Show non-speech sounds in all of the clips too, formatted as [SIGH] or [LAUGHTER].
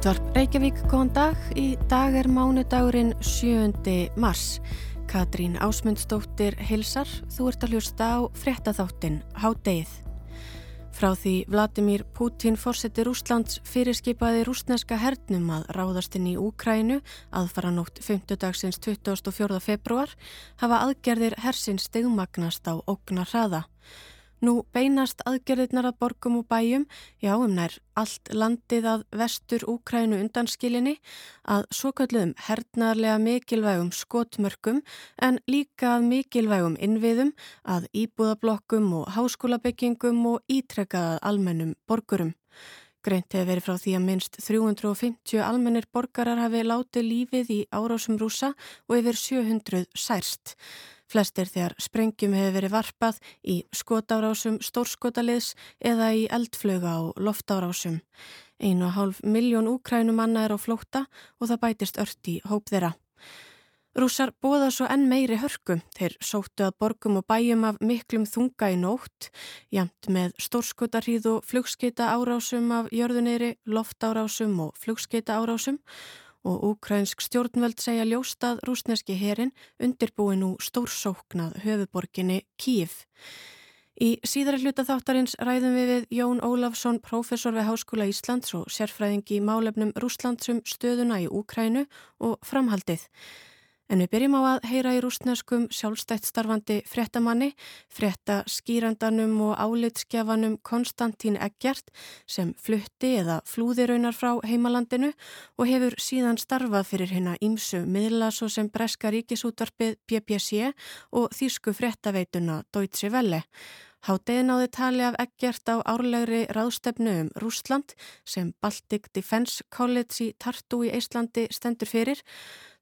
Útvarp Reykjavík, góðan dag. Í dag er mánudagurinn 7. mars. Katrín Ásmundsdóttir hilsar, þú ert að hlusta á fréttaþáttin Hádeið. Frá því Vladimir Putin fórseti Rúslands fyrirskipaði rúsneska hernum að ráðast inn í Úkrænu aðfara nótt 5. dagsins 24. februar hafa aðgerðir hersins stegmagnast á ógnar hraða. Nú beinast aðgerðirnar að borgum og bæjum, já um nær allt landið að vestur Úkrænu undanskilinni, að svo kallum hernarlega mikilvægum skotmörkum en líka að mikilvægum innviðum, að íbúðablokkum og háskólabyggingum og ítrekkaðað almennum borgurum. Greint hefur verið frá því að minnst 350 almennir borgarar hafi látið lífið í árásum rúsa og yfir 700 særst. Flestir þegar sprengjum hefur verið varpað í skotárásum stórskotaliðs eða í eldflöga á loftárásum. Einu og hálf miljón úkrænum manna er á flóta og það bætist ört í hóp þeirra. Rússar bóða svo enn meiri hörku. Þeir sóttu að borgum og bæjum af miklum þunga í nótt, jamt með stórskotarhýð og flugskita árásum af jörðuneyri, loftárásum og flugskita árásum og úkrænsk stjórnvöld segja ljóstað rúsneski herin undirbúi nú stórsóknað höfuborginni Kív. Í síðara hluta þáttarins ræðum við við Jón Ólafsson, professor við Háskóla Íslands og sérfræðingi í málefnum Rúslandsum stöðuna í Úkrænu og framhaldið. En við byrjum á að heyra í rúsneskum sjálfstætt starfandi fréttamanni, frétta skýrandanum og álitskjafanum Konstantín Eggjart sem flutti eða flúði raunar frá heimalandinu og hefur síðan starfað fyrir hérna ímsu miðla svo sem Breska ríkisútvarpið BBC og þýsku fréttaveituna Deutsche Welle. Hátiði náði tali af Eggjart á árlegri ráðstefnu um Rúsland sem Baltic Defence College í Tartu í Íslandi stendur fyrir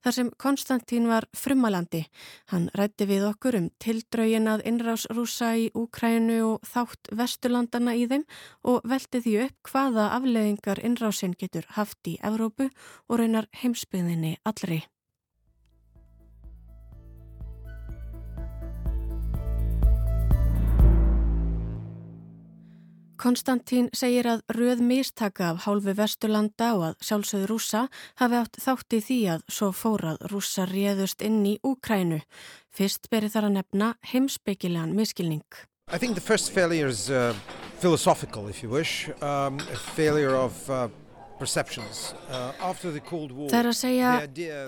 þar sem Konstantín var frumalandi. Hann rætti við okkur um tildraugin að innrás rúsa í Úkrænu og þátt vesturlandana í þeim og velti því upp hvaða afleðingar innrásin getur haft í Evrópu og raunar heimsbyðinni allri. Konstantín segir að röð mistaka af hálfu Vesturlanda og að sjálfsögðu rúsa hafi átt þátti því að svo fórað rúsa réðust inn í Úkrænu. Fyrst beri þar að nefna heimsbyggilegan miskilning. I think the first failure is uh, philosophical if you wish, um, a failure of uh, perceptions. Uh. Það er að segja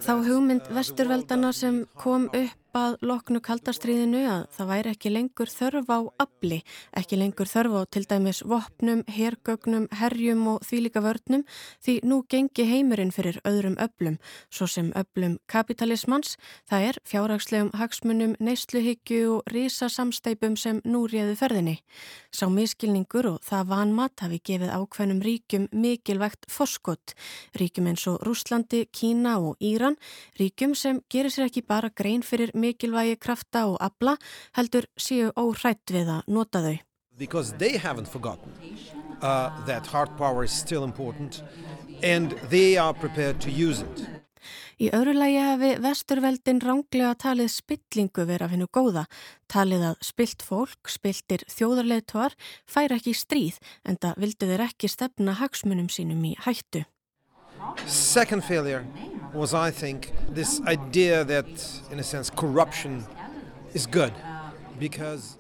þá hugmynd vesturveldana sem kom upp að loknu kaldastriðinu að það væri ekki lengur þörf á afli, ekki lengur þörf á til dæmis vopnum, hergögnum, herjum og þvílika vörnum því nú gengi heimurinn fyrir öðrum öflum, svo sem öflum kapitalismans, það er fjárhagslegum hagsmunum, neysluhyggju og risasamsteipum sem nú réðu ferðinni. Sá miskilningur og það vanmat hafi gefið ákveðnum ríkjum mikilvægt foskott, ríkjum eins og Rúslandi, Kína og Íran, ríkjum sem gerir sér ekki bara grein fyrir mikilvægi krafta og abla heldur séu óhrætt við að nota þau. Because they haven't forgotten uh, that hard power is still important and they are prepared to use it. Í öðru lagi hefði vesturveldin ránglega talið spillingu vera hennu góða, talið að spilt fólk, spiltir þjóðarleituar, fær ekki stríð en það vildu þeir ekki stefna hagsmunum sínum í hættu. Second failure was, I think, this idea that, in a sense, corruption is good because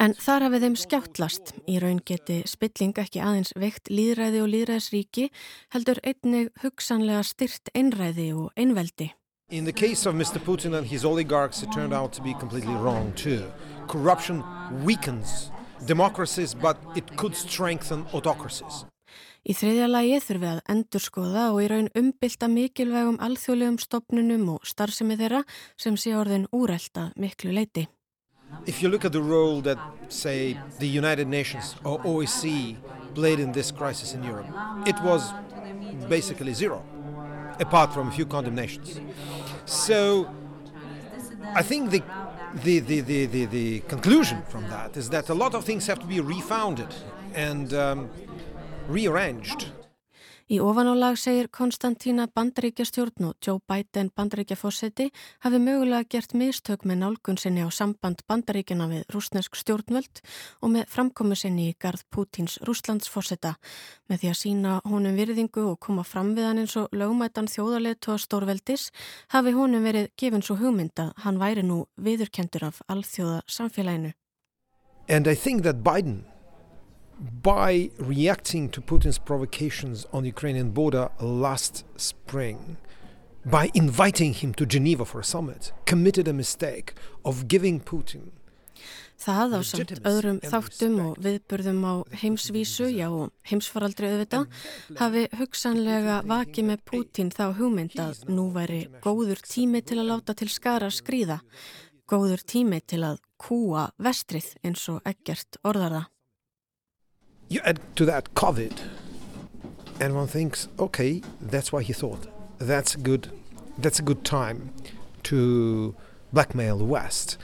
En þar hafið þeim skjáttlast. Í raun geti spilling ekki aðeins veikt líðræði og líðræðsríki heldur einnig hugsanlega styrt einræði og einveldi. In the case of Mr. Putin and his oligarchs it turned out to be completely wrong too. Corruption weakens democracies but it could strengthen autocracies. Í þriðja lagi þurfum við að endurskoða og í raun umbylta mikilvægum alþjóðlegum stopnunum og starfsemi þeirra sem sé orðin miklu leiti. If you look at the role that, say, the United Nations or OEC played in this crisis in Europe, it was basically zero, apart from a few condemnations. So I think the, the, the, the, the, the conclusion from that is that a lot of things have to be refounded and um, rearranged. Í ofanálag segir Konstantína bandaríkjastjórn og Joe Biden bandaríkjafósetti hafi mögulega gert mistök með nálgun sinni á samband bandaríkjana við rúsnesk stjórnvöld og með framkomu sinni í garð Pútins rúslandsfósetta með því að sína honum virðingu og koma fram við hann eins og lögmætan þjóðarleitu að stórveldis hafi honum verið gefin svo hugmynda hann væri nú viðurkendur af alþjóða samfélaginu. And I think that Biden by reacting to Putin's provocations on the Ukrainian border last spring, by inviting him to Geneva for a summit, committed a mistake of giving Putin Það á samt öðrum þáttum og viðburðum á heimsvísu, já heimsfaraldri auðvita, hafi hugsanlega vakið með Pútín þá hugmynd að nú væri góður tími til að láta til skara skrýða, góður tími til að kúa vestrið eins og ekkert orðarða. You add to that COVID, and one thinks, okay, that's why he thought. That's good. That's a good time to blackmail the West.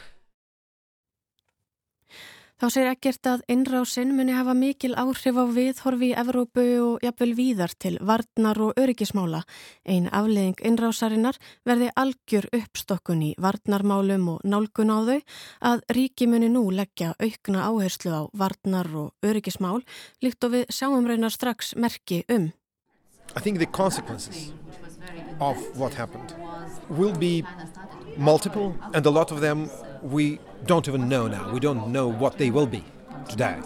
Þá segir ekkert að innrásinn muni hafa mikil áhrif á viðhorfi í Evrópu og jafnvel víðar til varnar og öryggismála. Einn afleðing innrásarinnar verði algjör uppstokkun í varnarmálum og nálgun á þau að ríki muni nú leggja aukna áherslu á varnar og öryggismál líkt og við sjáum raunar strax merki um. I think the consequences of what happened will be multiple and a lot of them we don't even know now. We don't know what they will be today.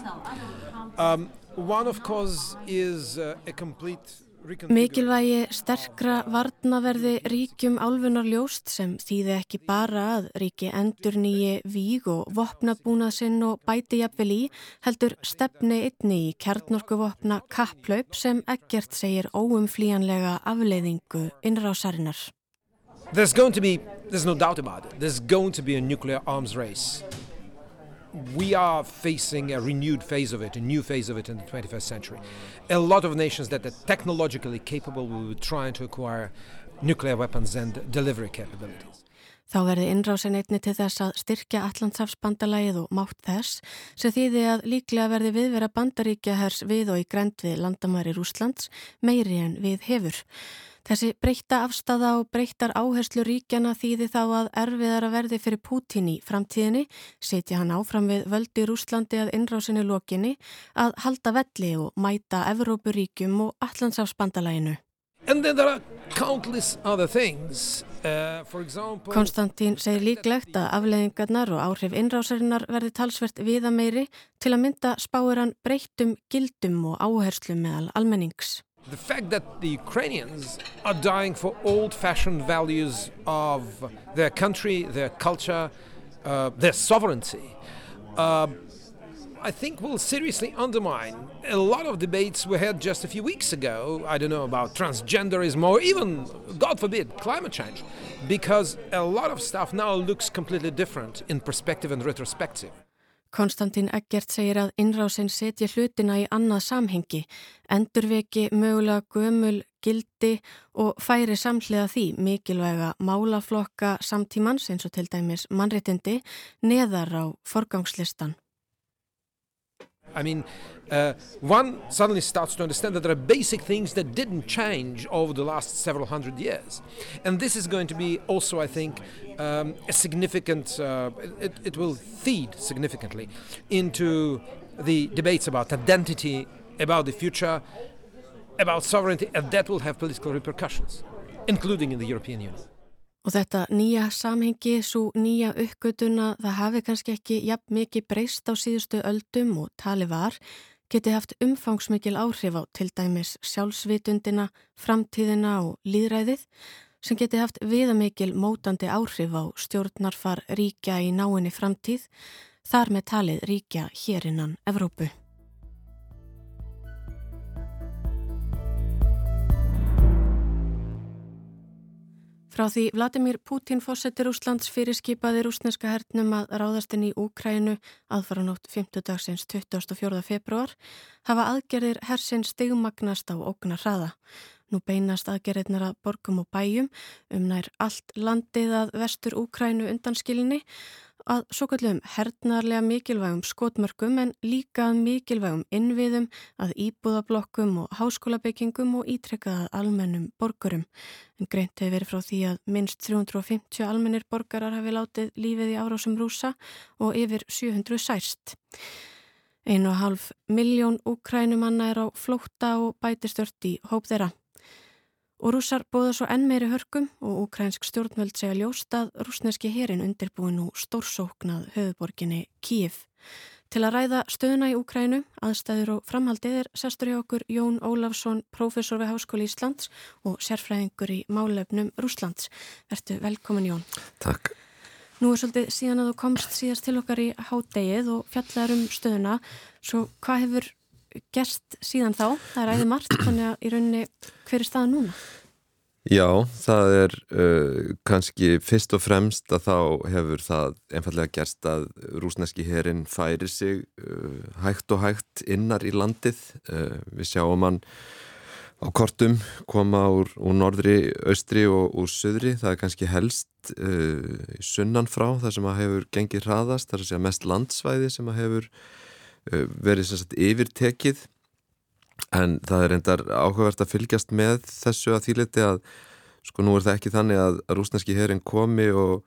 Um, one, of course, is uh, a complete Mikilvægi sterkra varnaverði ríkjum álfunar ljóst sem þýði ekki bara að ríki endur nýji víg og vopnabúnað sinn og bæti jafnvel í heldur stefni einni í kjarnorkuvopna kapplaup sem ekkert segir óumflíjanlega afleiðingu innrásarinnar. There's going to be, there's no doubt about it, there's going to be a nuclear arms race. We are facing a renewed phase of it, a new phase of it in the 21st century. A lot of nations that are technologically capable will be trying to acquire nuclear weapons and delivery capabilities. Þá verði innrásin einni til þess að styrkja Allandsafsbandalægið og mátt þess sem þýði að líklega verði viðvera bandaríkja hers við og í grend við landamæri Rúslands meiri en við hefur. Þessi breyta afstafa og breytar áherslu ríkjana þýði þá að erfiðar að verði fyrir Pútín í framtíðinni, setja hann áfram við völdi Rúslandi að innrásinu lokinni, að halda velli og mæta Evrópuríkjum og Allandsafsbandalæginu. Uh, Konstantín segir líklegt að afleðingarnar og áhrif innrásarinnar verði talsvert viða meiri til að mynda spáir hann breytum gildum og áherslu meðal almennings. The fact that the Ukrainians are dying for old fashioned values of their country, their culture, uh, their sovereignty, uh, I think will seriously undermine a lot of debates we had just a few weeks ago. I don't know about transgenderism or even, God forbid, climate change, because a lot of stuff now looks completely different in perspective and retrospective. Konstantín Eggert segir að innrásin setja hlutina í annað samhengi, endurveki mögulega gömul, gildi og færi samhliða því mikilvæga málaflokka samtímans eins og til dæmis mannréttindi neðar á forgangslistan. I mean, uh, one suddenly starts to understand that there are basic things that didn't change over the last several hundred years. And this is going to be also, I think, um, a significant, uh, it, it will feed significantly into the debates about identity, about the future, about sovereignty, and that will have political repercussions, including in the European Union. Og þetta nýja samhengi, svo nýja uppgötuna, það hafi kannski ekki jafn mikið breyst á síðustu öldum og tali var, geti haft umfangsmikil áhrif á til dæmis sjálfsvitundina, framtíðina og líðræðið sem geti haft viðamikil mótandi áhrif á stjórnarfar ríkja í náinni framtíð, þar með talið ríkja hér innan Evrópu. Frá því Vladimir Putin fósettir Úslands fyrirskipaði rúsneska hernum að ráðastinn í Úkrænu aðfara nótt 5. dagsins 24. februar hafa aðgerðir hersin stigmagnast á ógna hraða. Nú beinast aðgerðirnar að borgum og bæjum um nær allt landið að vestur Úkrænu undanskilinni að svo kallum hernarlega mikilvægum skotmörkum en líka mikilvægum innviðum að íbúðablokkum og háskólabyggingum og ítrekkaða almennum borgurum. En greint hefur verið frá því að minst 350 almennir borgarar hafi látið lífið í árásum rúsa og yfir 700 særst. Einu og half miljón úkrænumanna er á flótta og bætistört í hóp þeirra. Og rússar bóða svo enn meiri hörkum og ukrænsk stjórnvöld segja ljóst að rúsneski herin undirbúin nú stórsóknað höfuborginni Kíf. Til að ræða stöðuna í Ukrænu, aðstæður og framhaldið er sestur hjá okkur Jón Ólafsson, professor við Háskóli Íslands og sérfræðingur í málefnum Rúslands. Vertu velkomin Jón. Takk. Nú er svolítið síðan að þú komst síðast til okkar í hádegið og fjallar um stöðuna, svo hvað hefur gerst síðan þá, það er æði margt þannig að í rauninni hver er staða núna? Já, það er uh, kannski fyrst og fremst að þá hefur það einfallega gerst að rúsneski herin færi sig uh, hægt og hægt innar í landið. Uh, við sjáum hann á kortum koma úr, úr norðri, austri og úr söðri. Það er kannski helst uh, sunnan frá það sem að hefur gengið hraðast, það er að mest landsvæði sem að hefur verið sem sagt yfirtekið en það er endar áhugavert að fylgjast með þessu að þýleti að sko nú er það ekki þannig að rúsneski herin komi og,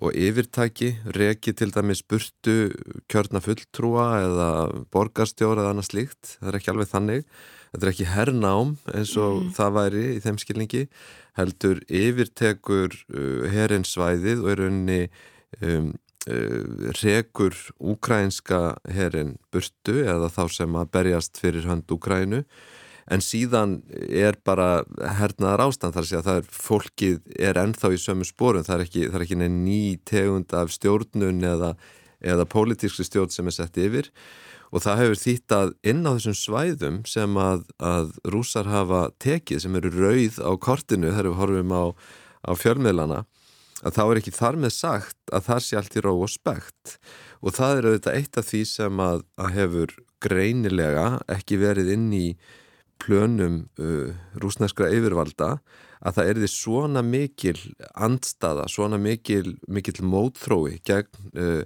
og yfirtæki, reki til dæmis burtu kjörna fulltrúa eða borgarstjóra eða annað slíkt, það er ekki alveg þannig þetta er ekki hernám eins og mm. það væri í þeim skilningi heldur yfirtekur uh, herinsvæðið og er unni um, rekur úkrænska herin burtu eða þá sem að berjast fyrir hönd Úkrænu en síðan er bara hernaðar ástand þar að segja. Að það er fólkið er ennþá í sömu spórum það er ekki, það er ekki ný tegund af stjórnun eða, eða pólitískri stjórn sem er sett yfir. Og það hefur þýtt að inn á þessum svæðum sem að, að rúsar hafa tekið sem eru rauð á kortinu þegar við horfum á, á fjölmiðlana að þá er ekki þar með sagt að það sé allt í ró og spekt og það er auðvitað eitt af því sem að, að hefur greinilega ekki verið inn í plönum uh, rúsneskra yfirvalda að það er því svona mikil andstaða, svona mikil, mikil mótþrói gegn uh,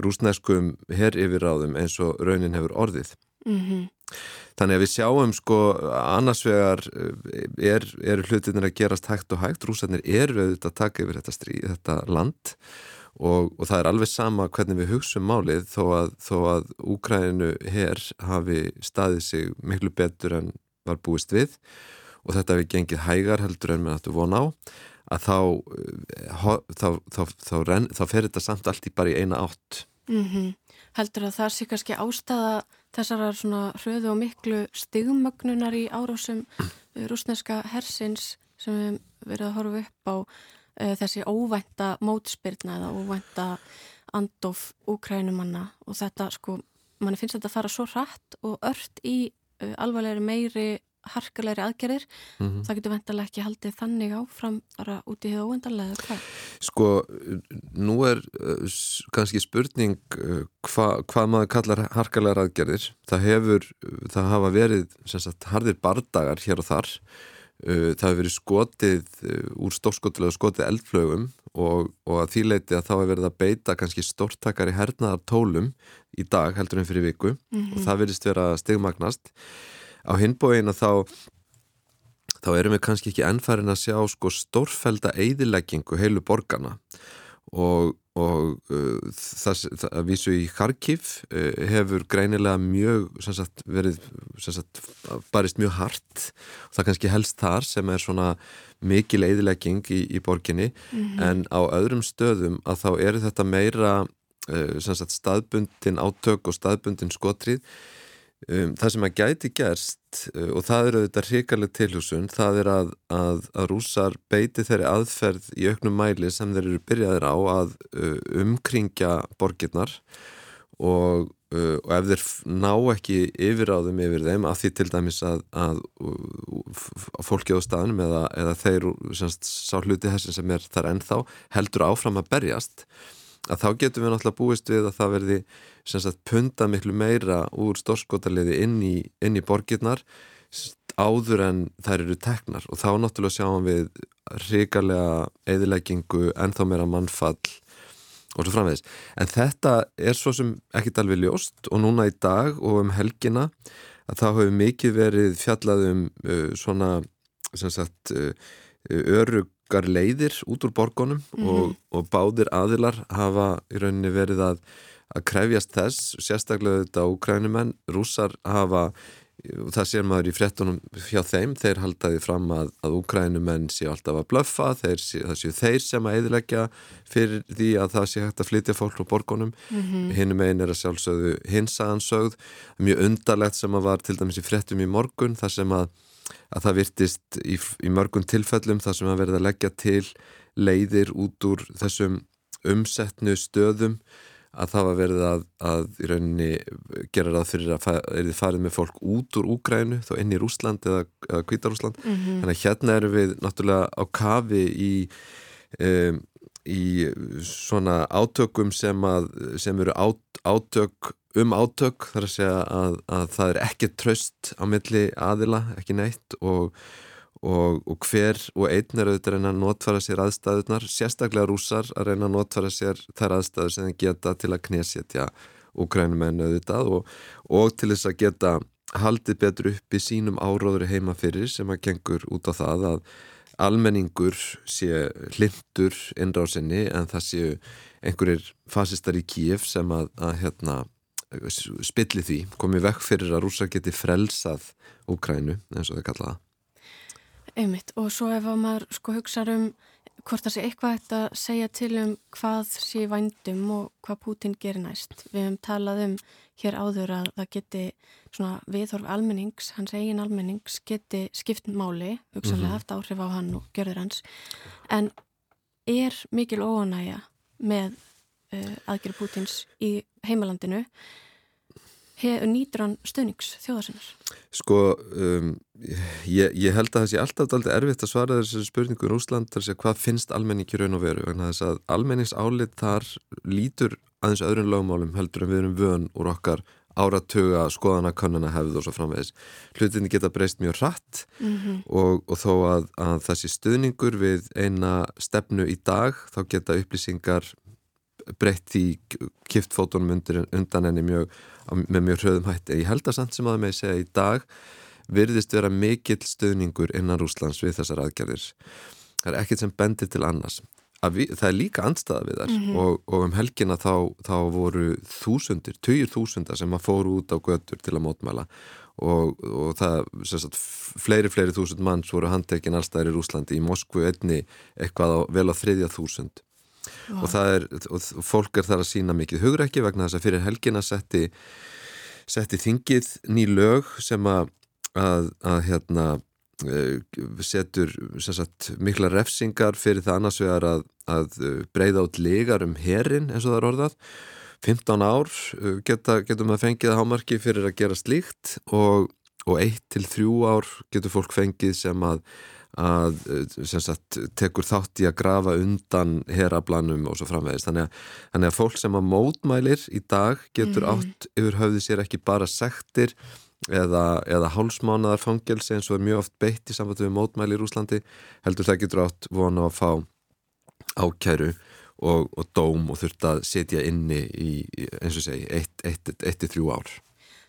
rúsneskum herr yfirráðum eins og raunin hefur orðið. Mm -hmm. Þannig að við sjáum sko annarsvegar eh, er, er hlutinir að gerast hægt og hægt, rúsarnir eru auðvitað að taka yfir þetta, strí, þetta land og, og það er alveg sama hvernig við hugsaum málið þó að, þó að Úkræninu hér hafi staðið sig miklu betur en var búist við og þetta hefur gengið hægar heldur en við ættum vona á að þá, eh, þá, þá, þá fer þetta samt allt í bara í eina átt. Mm -hmm. Heldur að það sé kannski ástæða þessarar svona hröðu og miklu stigmögnunar í árásum eh, rúsneska hersins sem við verðum að horfa upp á uh, þessi óvænta mótspyrna eða óvænta andof úkrænumanna og þetta sko, manni finnst þetta að fara svo hratt og ört í uh, alvarlegri meiri harkalegri aðgerir mm -hmm. það getur vendalega ekki haldið þannig áfram bara út í hefðu óvendalega hvað? Sko, nú er uh, kannski spurning uh, hva, hvað maður kallar harkalegri aðgerir það hefur, það hafa verið sagt, hardir bardagar hér og þar uh, það hefur verið skotið úr stórskotilega skotið eldflögum og, og að þýleiti að þá hefur verið að beita kannski stórtakar í hernaðar tólum í dag heldur en fyrir viku mm -hmm. og það verðist vera stigmagnast á hinbóinu þá þá erum við kannski ekki ennfærin að sjá sko stórfælda eigðileggingu heilu borgarna og, og uh, það, það að vísu í Kharkiv uh, hefur greinilega mjög sagt, verið sagt, barist mjög hart. Og það kannski helst þar sem er svona mikil eigðilegging í, í borginni. Mm -hmm. en á öðrum stöðum að þá eru þetta meira uh, sagt, staðbundin átök og staðbundin skotrið Um, það sem að gæti gerst uh, og það eru auðvitað hrikaleg tilhúsun það er að, að, að rúsar beiti þeirri aðferð í auknum mæli sem þeir eru byrjaðir á að uh, umkringja borgirnar og, uh, og ef þeir ná ekki yfiráðum yfir þeim að því til dæmis að, að fólki á staðnum eða, eða þeir sá hluti þessi sem er þar ennþá heldur áfram að berjast að þá getum við náttúrulega búist við að það verði sagt, punta miklu meira úr stórskotaliði inn í, í borgirnar áður en þær eru teknar og þá náttúrulega sjáum við ríkarlega eðileggingu, ennþá meira mannfall og svo framvegis. En þetta er svo sem ekkit alveg ljóst og núna í dag og um helgina að þá hefur mikið verið fjallað um uh, svona sem sagt uh, örugar leiðir út úr borgonum mm -hmm. og, og báðir aðilar hafa í rauninni verið að, að krefjast þess, sérstaklega þetta úkrænumenn, rússar hafa það sér maður í frettunum hjá þeim, þeir haldaði fram að, að úkrænumenn séu alltaf að blöffa þeir, það séu þeir sem að eðilegja fyrir því að það sé hægt að flytja fólk á borgonum, mm -hmm. hinnum einn er að sjálfsögðu hinsaðansögð mjög undarlegt sem að var til dæmis í frettum í morgun, þar sem að, að það virtist í, í mörgum tilfellum þar sem að verða að leggja til leiðir út úr þessum umsettnu stöðum að það var verið að, að í rauninni gera ráð fyrir að er þið farið með fólk út úr Úgrænu þá inn í Rúsland eða, eða Kvítarúsland mm -hmm. þannig að hérna erum við náttúrulega á kafi í um, í svona átökum sem, að, sem eru át, átök um átök þar að segja að, að það er ekki tröst á milli aðila, ekki neitt og og, og hver og einn er auðvitað að reyna að notfæra sér aðstæðunar sérstaklega rúsar að reyna að notfæra sér þær aðstæður sem það geta til að knésétja úkrænumenn auðvitað og, og til þess að geta haldið betur upp í sínum áróður heima fyrir sem að gengur út á það að almenningur sé hlindur innrásinni en það séu einhverjir fasistar í Kíf sem að, að hérna, spilli því komið vekk fyrir að rúsa geti frelsað Úkrænu eins og þau kallaða Einmitt og svo ef maður sko hugsa um hvort það sé eitthvað eftir að segja til um hvað sé vændum og hvað Putin gerir næst. Við hefum talað um hér áður að það geti svona viðhorf almennings, hans eigin almennings geti skipt máli, hugsanlega mm -hmm. haft áhrif á hann og gjörður hans. En er mikil óanægja með uh, aðgerið Putins í heimalandinu nýtur hann stöðnings þjóðarsinnar? Sko, um, ég, ég held að það sé alltaf aldrei erfitt að svara þessu spurningu í Úsland þar sé hvað finnst almenningi raun og veru vegna þess að almenningsálið þar lítur aðeins öðrun lögmálum heldur en við erum vön úr okkar áratuga skoðana kannana hefð og svo framvegis hlutinni geta breyst mjög rætt mm -hmm. og, og þó að, að þessi stuðningur við eina stefnu í dag þá geta upplýsingar breytt í kiftfótonum undan enni mjög með mjög hröðum hætti. Ég held að samt sem að með segja í dag virðist vera mikill stöðningur innan Rúslands við þessar aðgerðir. Það er ekkert sem bendir til annars. Við, það er líka andstaða við þar mm -hmm. og, og um helgina þá, þá voru þúsundir, töyur þúsundar sem að fóru út á götur til að mótmæla og, og það, sagt, fleiri, fleiri þúsund manns voru handtekinn allstaðir í Rúslandi, í Moskvu einni eitthvað á, vel á þriðja þúsund wow. og er, og fólk er þar að sína mikið hugrekki vegna þess að fyrir helgina setti, setti þingið ný lög sem að, að, að hérna eh, setur sagt, mikla refsingar fyrir það annars vegar að, að breyða út legar um herin eins og það er orðað 15 ár eh, geta, getur maður fengið að hámarki fyrir að gera slíkt og, og 1-3 ár getur fólk fengið sem að að eh, sagt, tekur þátt í að grafa undan herablanum og svo framvegist þannig að, þannig að fólk sem að mótmælir í dag getur mm. átt yfir höfði sér ekki bara sektir eða, eða hálsmánaðar fangelsi eins og er mjög oft beitt í samfattu við mótmæli í Rúslandi heldur það getur átt vona að fá ákæru og, og dóm og þurft að setja inni í eins og segi 1-3 ár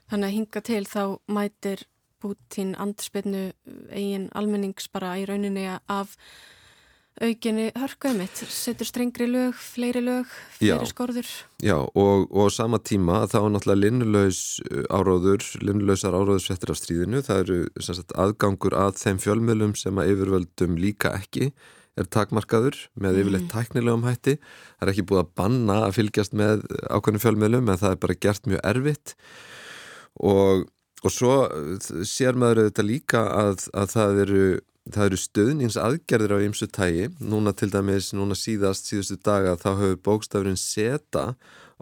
Þannig að hinga til þá mætir Putin andspilnu eigin almennings bara í rauninni af aukinni hörkuðum mitt, setur strengri lög, fleiri lög, fleiri já, skorður. Já, og, og sama tíma þá er náttúrulega linnulegs uh, áráður, linnulegsar áráður settir af stríðinu, það eru sagt, aðgangur að þeim fjölmjölum sem að yfirvöldum líka ekki er takmarkaður með yfirleitt mm. tæknilegum hætti. Það er ekki búið að banna að fylgjast með ákveðnum fjölmjölum en það er bara gert mjög erfitt og Og svo eh, sér maður auðvitað líka að, að það eru, eru stöðningsaðgerðir á ymsu tægi. Núna til dæmis, núna síðast, síðustu daga, þá hefur bókstafurinn seta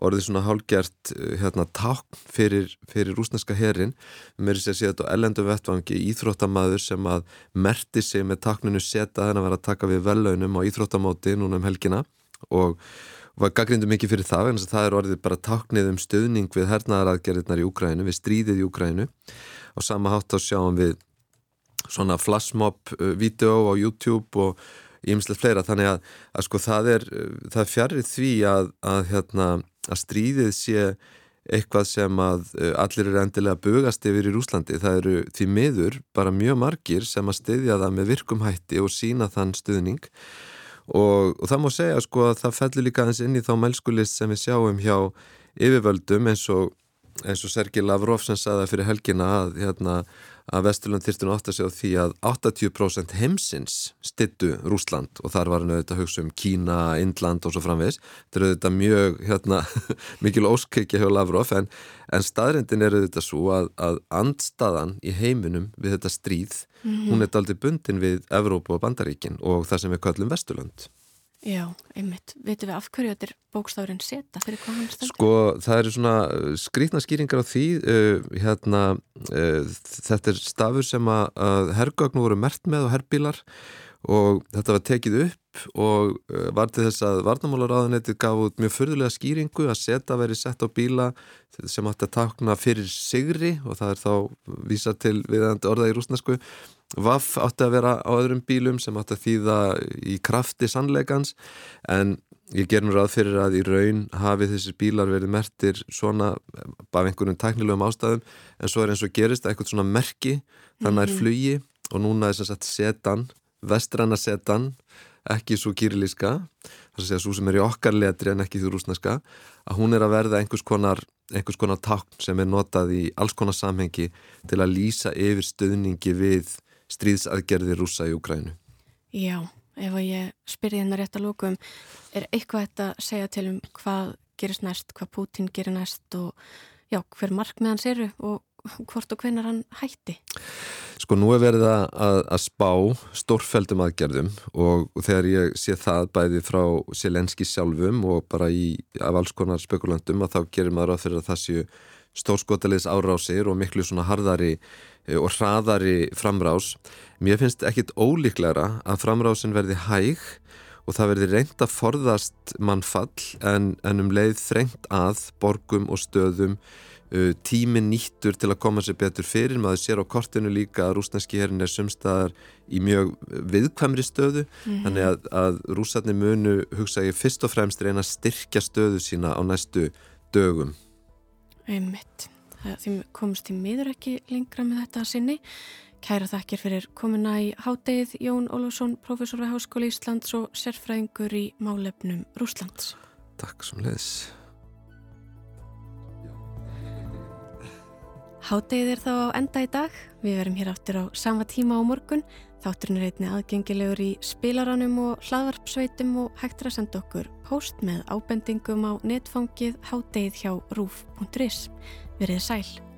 orðið svona hálgjert eh, hérna, takn fyrir, fyrir rúsneska herin. Mér er sér að sé þetta á ellendum vettvangi íþróttamaður sem að merti sig með takninu seta þennan að vera að taka við vellaunum á íþróttamóti núna um helgina og var gaggrindu mikið fyrir það en það er orðið bara taknið um stöðning við hernaðaraðgerðirnar í Úkrænu, við stríðið í Úkrænu og sama hátt á sjáum við svona flashmob-vídeó uh, á YouTube og ímslega fleira. Þannig að, að sko það er, það er fjarrið því að, að, hérna, að stríðið sé eitthvað sem að uh, allir eru endilega bugast yfir í Rúslandi. Það eru því miður bara mjög margir sem að styðja það með virkumhætti og sína þann stuðning og, og það má segja sko að það fellur líka eins inn í þá mælskulist sem við sjáum hjá yfirvöldum eins og eins og Sergei Lavrov sem saði fyrir helgina að, hérna, að Vesturland þýrstun átt að segja á því að 80% heimsins stittu Rúsland og þar var hann auðvitað að hugsa um Kína, Indland og svo framvegs þetta er auðvitað mjög hérna, [LAUGHS] mikil óskikja hjá Lavrov en, en staðrindin er auðvitað svo að, að andstaðan í heiminum við þetta stríð, mm -hmm. hún er aldrei bundin við Evrópu og Bandaríkin og það sem við kallum Vesturland Já, einmitt. Veitum við af hverju þetta er bókstafurinn seta fyrir hvað hann stendur? Sko, það eru svona uh, skrítna skýringar á því uh, hérna, uh, þetta er stafur sem að, herrgögnu voru mert með og herrbílar og þetta var tekið upp og uh, var til þess að Varnamálaráðanetti gaf út mjög förðulega skýringu að seta veri sett á bíla sem átti að takna fyrir sigri og það er þá vísa til viðandi orða í rúsnesku Vaff átti að vera á öðrum bílum sem átti að þýða í krafti sannleikans. En ég ger mér ráð fyrir að í raun hafi þessir bílar verið mertir svona af einhvern tæknilegum ástæðum. En svo er eins og gerist eitthvað svona merki þannig að er mhm. flugi og núna er þess að setan, vestranna setan ekki svo kýrilíska þess að segja svo sem er í okkar letri en ekki því rúsneska að hún er að verða einhvers konar einhvers konar takn sem er notað í alls konar samhengi til að lýsa yfir stöðningi við stríðsaðgerði rúsa í Ukrænu. Já, ef ég spyrði hennar rétt að lókum, er eitthvað þetta að segja til um hvað gerist næst, hvað Putin gerir næst og já, hver markmiðans eru og hvort og hvenar hann hætti? Sko nú er verið að, að spá stórfældum aðgerðum og, og þegar ég sé það bæði frá Selenski sjálfum og bara í af alls konar spekulandum að þá gerir maður að fyrir að það séu stórskotaliðs árásir og miklu svona harðari Eh, og hraðari framrás. Mér finnst ekkit ólíklæra að framrásin verði hæg og það verði reynd að forðast mannfall en, en um leið þrengt að borgum og stöðum tímin nýttur til að koma sér betur fyrir. Maður sér á kortinu líka að rúsneski herrin er sumstaðar í mjög viðkvæmri stöðu mm -hmm. þannig að, að rúsarni munu hugsa ég fyrst og fremst reyna að styrkja stöðu sína á næstu dögum. Einmitt. Því komst í miður ekki lengra með þetta sinni. Kæra þakkir fyrir komuna í hádegið Jón Ólfsson, professor við Háskóli Íslands og sérfræðingur í málefnum Rúslands. Takk sem leðis. Hádegið er þá á enda í dag. Við verum hér áttur á sama tíma á morgun. Þátturinn er einni aðgengilegur í spilaranum og hlaðvarpsveitum og hægtur að senda okkur post með ábendingum á netfangið hádegið hjá rúf.is. Verið sæl.